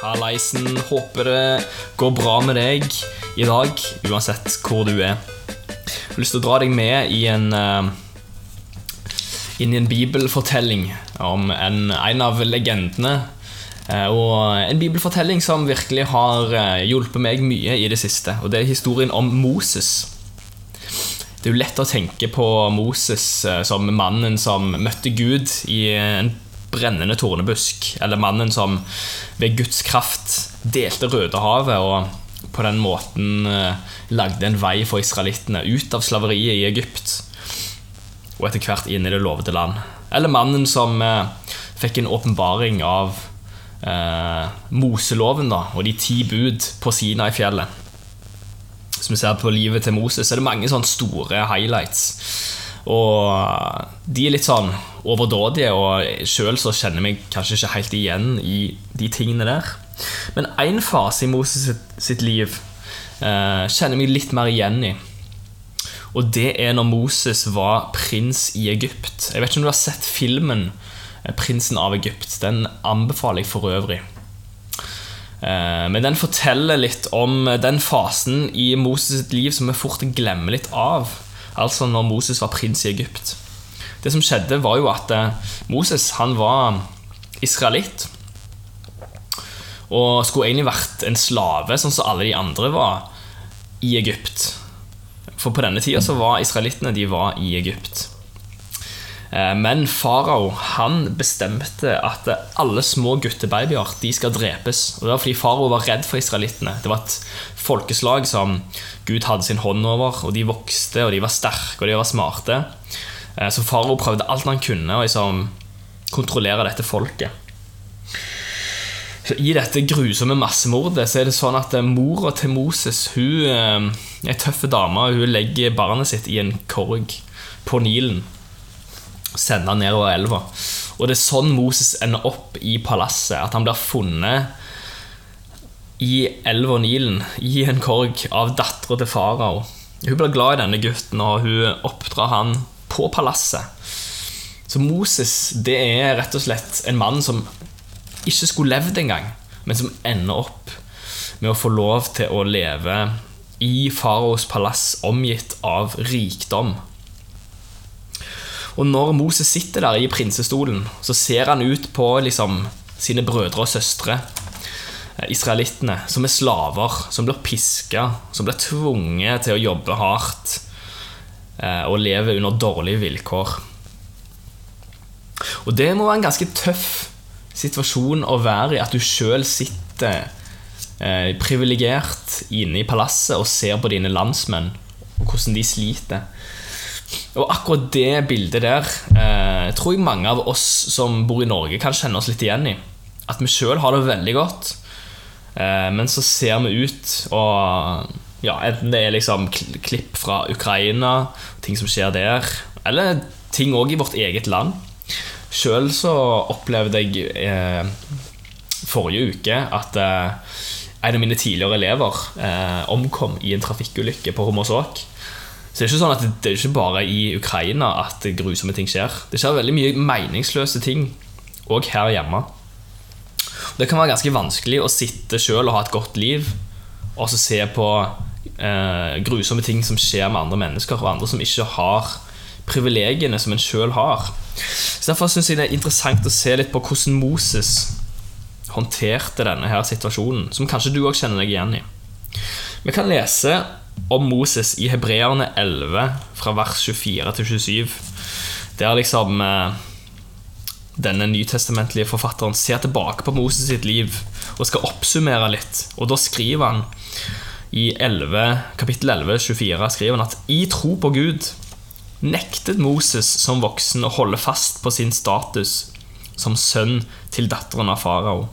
Hallaisen. Håper det går bra med deg i dag, uansett hvor du er. Jeg har lyst til å dra deg med i en, eh, inn i en bibelfortelling om en, en av legendene. Eh, og en bibelfortelling som virkelig har eh, hjulpet meg mye i det siste. Og det er historien om Moses. Det er jo lett å tenke på Moses som mannen som møtte Gud i en brennende tornebusk, eller mannen som ved Guds kraft delte Rødehavet og på den måten eh, lagde en vei for israelittene ut av slaveriet i Egypt og etter hvert inn i det lovede land. Eller mannen som eh, fikk en åpenbaring av eh, Moseloven da, og de ti bud på Sina i fjellet. Hvis vi ser på livet til Moses, så er det mange sånne store highlights. Og de er litt sånn overdådige, og sjøl så kjenner jeg meg kanskje ikke helt igjen i de tingene der. Men én fase i Moses sitt, sitt liv eh, kjenner jeg meg litt mer igjen i. Og det er når Moses var prins i Egypt. Jeg vet ikke om du har sett filmen eh, 'Prinsen av Egypt'. Den anbefaler jeg for øvrig. Eh, Men den forteller litt om den fasen i Moses sitt liv som vi fort glemmer litt av. Altså når Moses var prins i Egypt. Det som skjedde, var jo at eh, Moses han var israelitt. Og skulle egentlig vært en slave, sånn som alle de andre var i Egypt. For på denne tida så var israelittene de var i Egypt. Eh, Men farao bestemte at alle små guttebabyer de skal drepes. Og Det var fordi farao var redd for israelittene. Det var et folkeslag som Gud hadde sin hånd over, og de vokste, og de var sterke og de var smarte. Eh, Så farao prøvde alt han kunne å liksom kontrollere dette folket. I dette grusomme massemordet så er det sånn at mora til Moses hun eh, er ei tøff dame. Hun legger barnet sitt i en korg på Nilen sende han nedover elva. Og det er sånn Moses ender opp i palasset. At han blir funnet i elva Nilen, i en korg, av dattera til farao. Hun blir glad i denne gutten, og hun oppdrar han på palasset. Så Moses det er rett og slett en mann som ikke skulle levd engang, men som ender opp med å få lov til å leve i faraos palass, omgitt av rikdom. Og når Moses sitter der i prinsestolen, så ser han ut på liksom, sine brødre og søstre, eh, israelittene, som er slaver, som blir piska, som blir tvunget til å jobbe hardt eh, og leve under dårlige vilkår. Og det må være en ganske tøff situasjon å være i, at du sjøl sitter eh, privilegert inne i palasset og ser på dine landsmenn og hvordan de sliter. Og akkurat det bildet der eh, tror jeg mange av oss som bor i Norge, kan kjenne oss litt igjen i. At vi sjøl har det veldig godt, eh, men så ser vi ut og ja, Enten det er liksom klipp fra Ukraina, ting som skjer der, eller ting òg i vårt eget land. Sjøl så opplevde jeg eh, forrige uke at eh, en av mine tidligere elever eh, omkom i en trafikkulykke på Hommersåk. Så det er ikke sånn at det, er ikke bare i Ukraina at grusomme ting skjer. Det skjer veldig mye meningsløse ting òg her hjemme. Det kan være ganske vanskelig å sitte sjøl og ha et godt liv, og så se på eh, grusomme ting som skjer med andre mennesker, og andre som ikke har privilegiene som en sjøl har. Så Derfor syns jeg det er interessant å se litt på hvordan Moses håndterte denne her situasjonen, som kanskje du òg kjenner deg igjen i. Vi kan lese om Moses i Hebreerne 11, fra vers 24 til 27. Der liksom eh, denne nytestamentlige forfatteren ser tilbake på Moses sitt liv og skal oppsummere litt. Og da skriver han i 11, kapittel 11, 24 skriver han at i tro på Gud nektet Moses som voksen å holde fast på sin status som sønn til datteren av farao.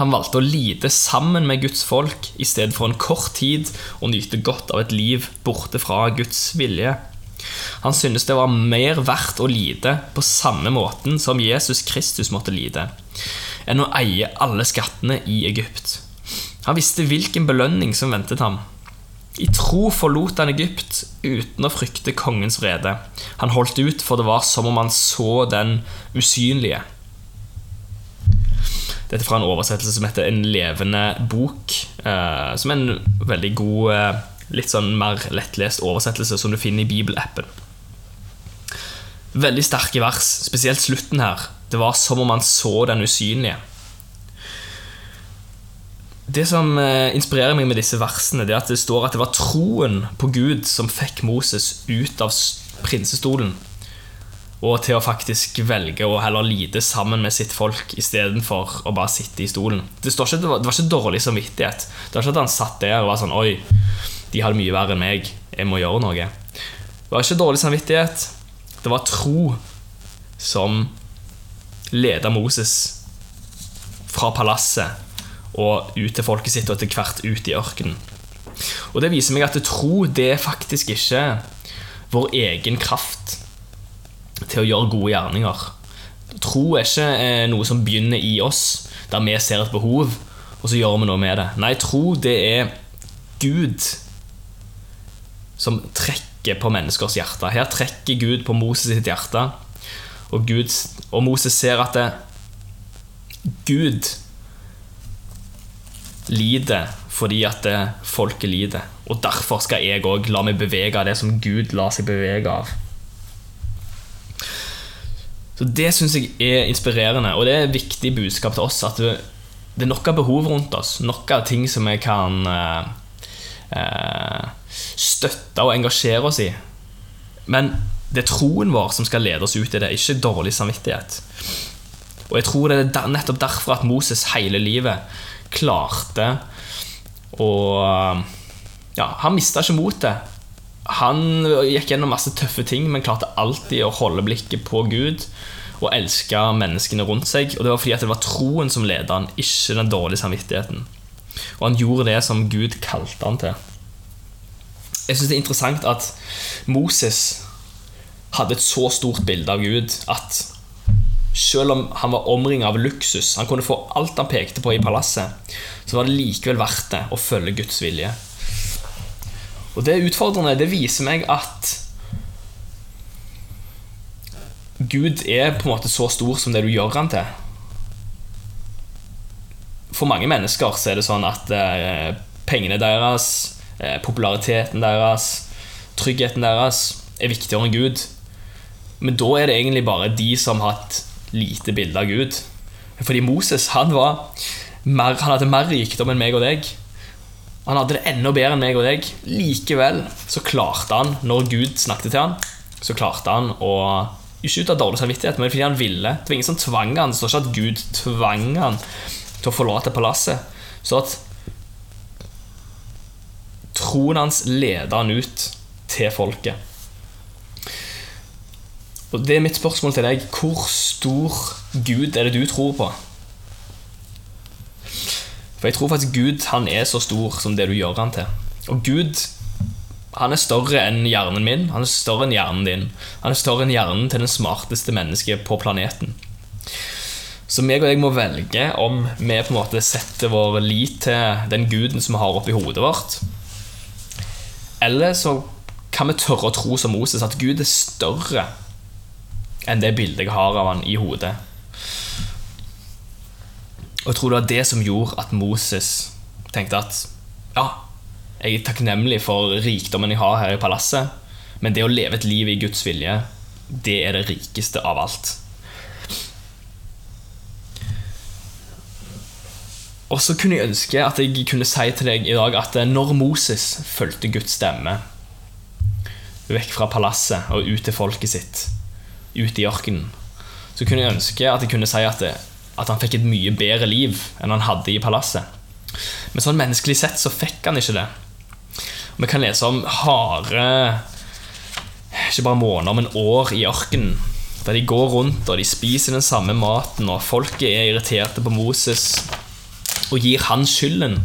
Han valgte å lide sammen med Guds folk i stedet for en kort tid å nyte godt av et liv borte fra Guds vilje. Han syntes det var mer verdt å lide på samme måten som Jesus Kristus måtte lide, enn å eie alle skattene i Egypt. Han visste hvilken belønning som ventet ham. I tro forlot han Egypt uten å frykte kongens vrede. Han holdt ut, for det var som om han så den usynlige. Dette er fra en oversettelse som heter En levende bok. Eh, som er en veldig god, eh, litt sånn mer lettlest oversettelse som du finner i bibelappen. Veldig sterke vers, spesielt slutten her. Det var som om han så den usynlige. Det som eh, inspirerer meg med disse versene, det er at det står at det var troen på Gud som fikk Moses ut av prinsestolen og til å faktisk velge å heller lide sammen med sitt folk istedenfor å bare sitte i stolen. Det, ikke, det, var, det, var, ikke dårlig samvittighet. Det var ikke at han satt der og var sånn Oi, de har det mye verre enn meg. Jeg må gjøre noe. Det var ikke dårlig samvittighet. Det var tro som leda Moses fra palasset og ut til folket sitt, og etter hvert ut i ørkenen. Og Det viser meg at tro det er faktisk ikke vår egen kraft til å gjøre gode gjerninger. Tro er ikke eh, noe som begynner i oss, der vi ser et behov, og så gjør vi noe med det. Nei, tro det er Gud som trekker på menneskers hjerte. Her trekker Gud på Moses sitt hjerte, og, Gud, og Moses ser at det, Gud lider fordi at det, folket lider. Og derfor skal jeg òg la meg bevege av det som Gud lar seg bevege av. Så Det syns jeg er inspirerende, og det er et viktig budskap til oss. At det, er nok av behov rundt oss, nok av ting som vi kan eh, eh, støtte og engasjere oss i. Men det er troen vår som skal lede oss ut i det, ikke dårlig samvittighet. Og jeg tror det er nettopp derfor at Moses hele livet klarte å Ja, han mista ikke motet. Han gikk gjennom masse tøffe ting, men klarte alltid å holde blikket på Gud og elske menneskene rundt seg. Og det var fordi det var troen som ledet han, ikke den dårlige samvittigheten. Og han gjorde det som Gud kalte han til. Jeg syns det er interessant at Moses hadde et så stort bilde av Gud at selv om han var omringet av luksus, han kunne få alt han pekte på i palasset, så var det likevel verdt det å følge Guds vilje. Og det utfordrende. Det viser meg at Gud er på en måte så stor som det du gjør han til. For mange mennesker så er det sånn at eh, pengene deres, eh, populariteten deres, tryggheten deres er viktigere enn Gud. Men da er det egentlig bare de som har hatt lite bilde av Gud. Fordi Moses han, var mer, han hadde mer rikdom enn meg og deg. Han hadde det enda bedre enn meg og deg. Likevel så klarte han, når Gud snakket til han, så klarte han å ikke ut av dårlig samvittighet, men fordi han ville. Det var ingen som tvang han. Det står ikke at Gud tvang han til å forlate palasset. Så at troen hans leder han ut til folket. Og Det er mitt spørsmål til deg. Hvor stor Gud er det du tror på? For jeg tror faktisk Gud han er så stor som det du gjør han til. Og Gud han er større enn hjernen min, han er større enn hjernen din. Han er større enn hjernen til den smarteste mennesket på planeten. Så meg og jeg må velge om vi på en måte setter vår lit til den guden som vi har oppi hodet vårt. Eller så kan vi tørre å tro som Moses at Gud er større enn det bildet jeg har av han i hodet. Og jeg tror det var det som gjorde at Moses tenkte at ja, jeg er takknemlig for rikdommen jeg har her i palasset, men det å leve et liv i Guds vilje, det er det rikeste av alt. Og så kunne jeg ønske at jeg kunne si til deg i dag at når Moses fulgte Guds stemme vekk fra palasset og ut til folket sitt ut i ørkenen, så kunne jeg ønske at jeg kunne si at, det, at han fikk et mye bedre liv enn han hadde i palasset. Men sånn menneskelig sett så fikk han ikke det. Vi kan lese om harde ikke bare måneder, men år i ørkenen. Der de går rundt og de spiser den samme maten, og folket er irriterte på Moses og gir han skylden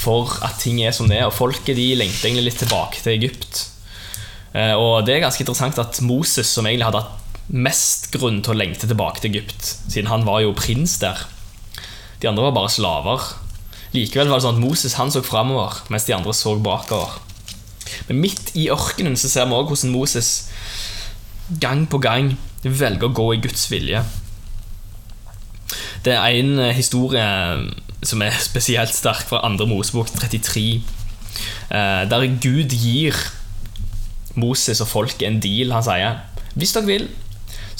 for at ting er som det er. Og folket de lengter egentlig litt tilbake til Egypt. Eh, og det er ganske interessant at Moses, som egentlig hadde hatt mest grunn til å lengte tilbake til Egypt, siden han var jo prins der De andre var bare slaver. Likevel var det sånn at Moses han så framover, mens de andre så bakover. Men midt i ørkenen så ser vi også hvordan Moses gang på gang velger å gå i Guds vilje. Det er en eh, historie som er spesielt sterk fra andre Mosebok 33, eh, der Gud gir Moses og folket en deal. Han sier hvis dere vil,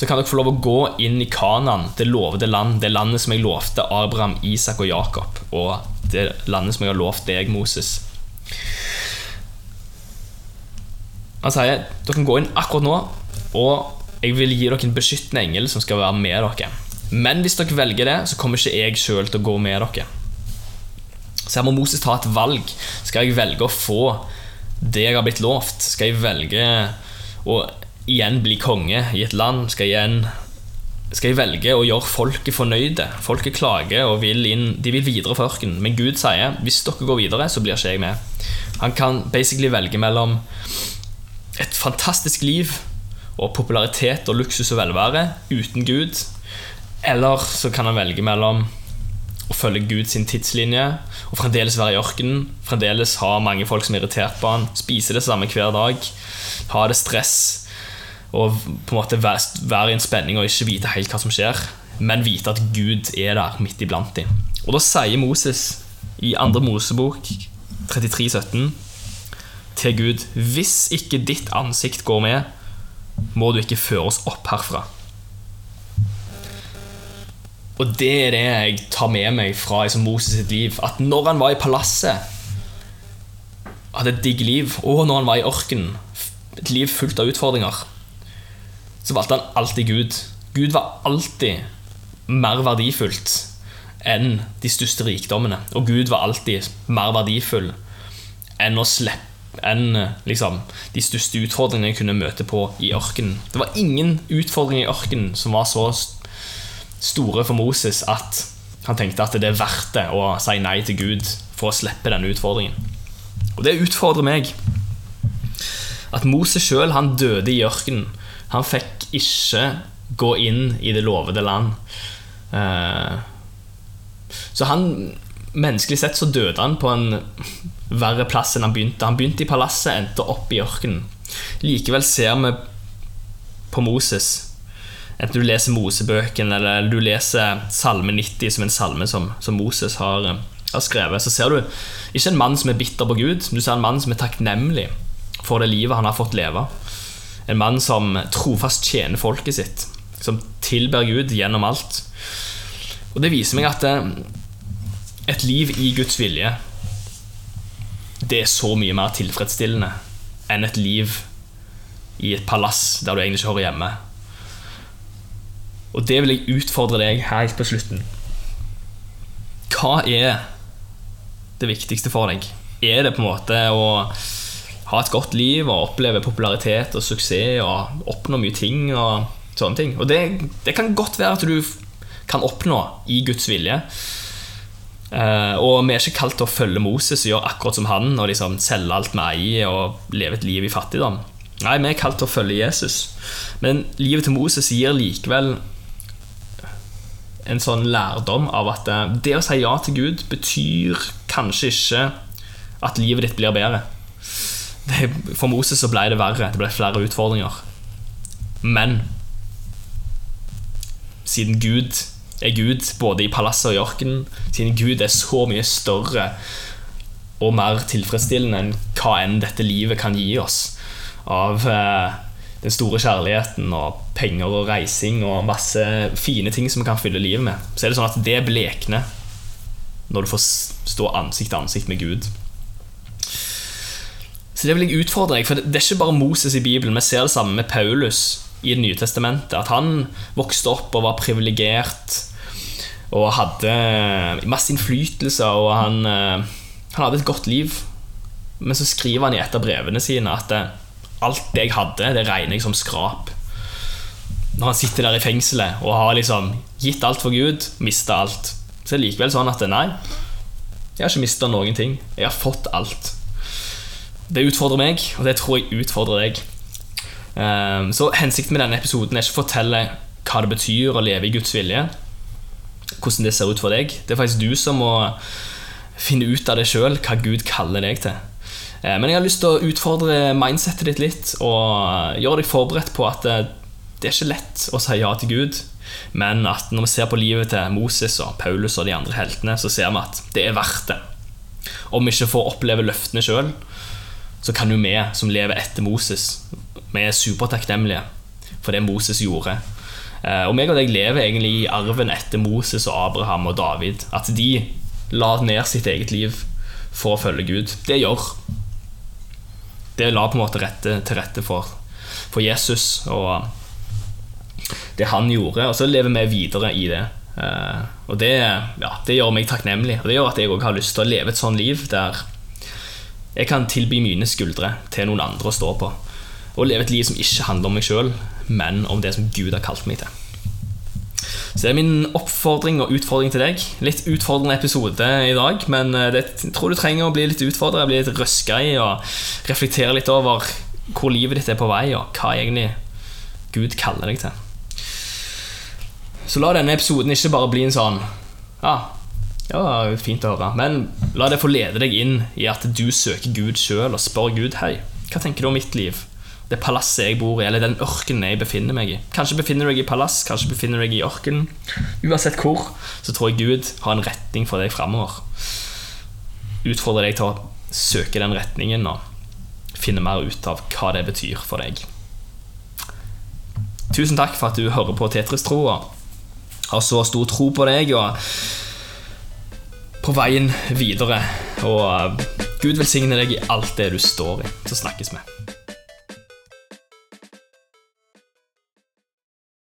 så kan dere få lov å gå inn i Kanan, det lovede land, det landet som jeg lovte Abraham, Isak og Jakob, og det landet som jeg har lovt deg, Moses. Han sier dere kan gå inn akkurat nå, og jeg vil gi dere en beskyttende engel som skal være med dere. Men hvis dere velger det, så kommer ikke jeg sjøl til å gå med dere. Så her må Moses ta et valg. Skal jeg velge å få det jeg har blitt lovt? Skal jeg velge å igjen bli konge i et land? Skal igjen, skal jeg velge å gjøre folket fornøyde? Folket klager og vil inn, de vil videre for ørkenen. Men Gud sier hvis dere går videre, så blir ikke jeg med. Han kan basically velge mellom et fantastisk liv og popularitet og luksus og velvære uten Gud. Eller så kan han velge mellom å følge Gud sin tidslinje og fremdeles være i ørkenen. Fremdeles ha mange folk som er irritert på han, spise det samme hver dag, ha det stress og på en måte være i en spenning og ikke vite helt hva som skjer, men vite at Gud er der midt iblant dem. Og da sier Moses i 2. Mosebok 33, 17 til Gud Hvis ikke ditt ansikt går med, må du ikke føre oss opp herfra. Og det er det jeg tar med meg fra liksom, Moses sitt liv. At når han var i palasset, hadde et digg liv, og når han var i ørkenen, et liv fullt av utfordringer, så valgte han alltid Gud. Gud var alltid mer verdifullt enn de største rikdommene. Og Gud var alltid mer verdifull enn å slippe enn liksom, de største utfordringene jeg kunne møte på i ørkenen. Det var ingen utfordringer i ørkenen som var så store for Moses at han tenkte at det er verdt det å si nei til Gud for å slippe denne utfordringen. Og det utfordrer meg. At Moses sjøl døde i ørkenen. Han fikk ikke gå inn i det lovede land. Eh, så han Menneskelig sett så døde han på en verre plass enn han begynte. Han begynte i palasset, endte opp i ørkenen. Likevel ser vi på Moses Enten du leser Mosebøken eller du leser Salme 90 som en salme som, som Moses har, har, skrevet, så ser du ikke en mann som er bitter på Gud, men du ser en mann som er takknemlig for det livet han har fått leve. En mann som trofast tjener folket sitt, som tilber Gud gjennom alt. Og Det viser meg at eh, et liv i Guds vilje det er så mye mer tilfredsstillende enn et liv i et palass der du egentlig ikke hører hjemme. Og det vil jeg utfordre deg helt på slutten. Hva er det viktigste for deg? Er det på en måte å ha et godt liv og oppleve popularitet og suksess og oppnå mye ting og sånne ting? Og det, det kan godt være at du kan oppnå i Guds vilje. Uh, og vi er ikke kalt til å følge Moses og gjøre akkurat som han og liksom selge alt vi eier og leve et liv i fattigdom. Nei, vi er kalt til å følge Jesus. Men livet til Moses gir likevel en sånn lærdom av at uh, det å si ja til Gud betyr kanskje ikke at livet ditt blir bedre. For Moses så ble det verre. Det ble flere utfordringer. Men siden Gud er Gud, både i palasset og i ørkenen, siden Gud er så mye større og mer tilfredsstillende enn hva enn dette livet kan gi oss. Av eh, den store kjærligheten og penger og reising og masse fine ting som vi kan fylle livet med. Så er det sånn at det blekner når du får stå ansikt til ansikt med Gud. Så det vil jeg utfordre deg, for det er ikke bare Moses i Bibelen. Vi ser det samme med Paulus i Det nye testamentet. At han vokste opp og var privilegert og hadde masse innflytelse, og han, eh, han, hadde et godt liv. Men så skriver han i et av brevene sine at eh, alt det jeg hadde, det regner jeg som skrap. Når han sitter der i fengselet og har liksom gitt alt for Gud, mista alt, så det likevel sånn at nei, jeg har ikke mista noen ting. Jeg har fått alt. Det utfordrer meg, og det tror jeg utfordrer deg. Eh, så hensikten med denne episoden er ikke å fortelle hva det betyr å leve i Guds vilje hvordan det ser ut for deg. Det er faktisk du som må finne ut av det sjøl, hva Gud kaller deg til. Eh, men jeg har lyst til å utfordre mindsettet ditt litt og gjøre deg forberedt på at eh, det er ikke lett å si ja til Gud. Men at når vi ser på livet til Moses og Paulus og de andre heltene, så ser vi at det er verdt det. Om vi ikke får oppleve løftene sjøl, så kan jo vi som lever etter Moses, vi er supertakknemlige for det Moses gjorde. Eh, og meg og deg lever egentlig i arven etter Moses og Abraham og David. At de la ned sitt eget liv for å følge Gud. Det gjør. Det la på en måte rette, til rette for, for Jesus og det han gjorde, og så lever vi videre i det. Eh, og det, ja, det gjør meg takknemlig, og det gjør at jeg òg har lyst til å leve et sånt liv der jeg kan tilby mine skuldre til noen andre å stå på. Og leve et liv som ikke handler om meg sjøl, men om det som Gud har kalt meg til. Så det er min oppfordring og utfordring til deg. Litt utfordrende episode i dag, men eh, det, jeg tror du trenger å bli litt utfordra, bli litt røska i og reflektere litt over hvor livet ditt er på vei, og hva egentlig Gud kaller deg til. Så la denne episoden ikke bare bli en sånn Ja, ja, fint å høre. Men la det få lede deg inn i at du søker Gud sjøl og spør Gud Hei, hva tenker du om mitt liv? Det palasset jeg bor i, eller den ørkenen jeg befinner meg i. Kanskje befinner du deg i palass, kanskje befinner du deg i ørkenen. Uansett hvor, så tror jeg Gud har en retning for deg framover. Utfordrer deg til å søke den retningen og finne mer ut av hva det betyr for deg. Tusen takk for at du hører på Tetris-tro har så stor tro på deg. og på veien videre. Og Gud velsigne deg i alt det du står i. Så snakkes vi.